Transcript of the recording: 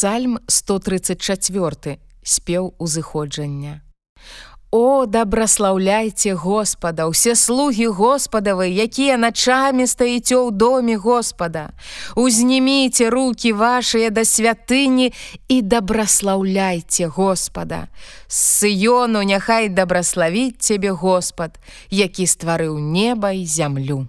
Псальм 134 спеў узыходжання. О, дабраслаўляйце Господа, усе слугі Господавы, якія начамі стаіце ў доме Господа. Узніміце руки вашыя да святыні і дабраслаўляйце Господа. З сыёну няхай дабраславіць цябе Господ, які стварыў неба і зямлю.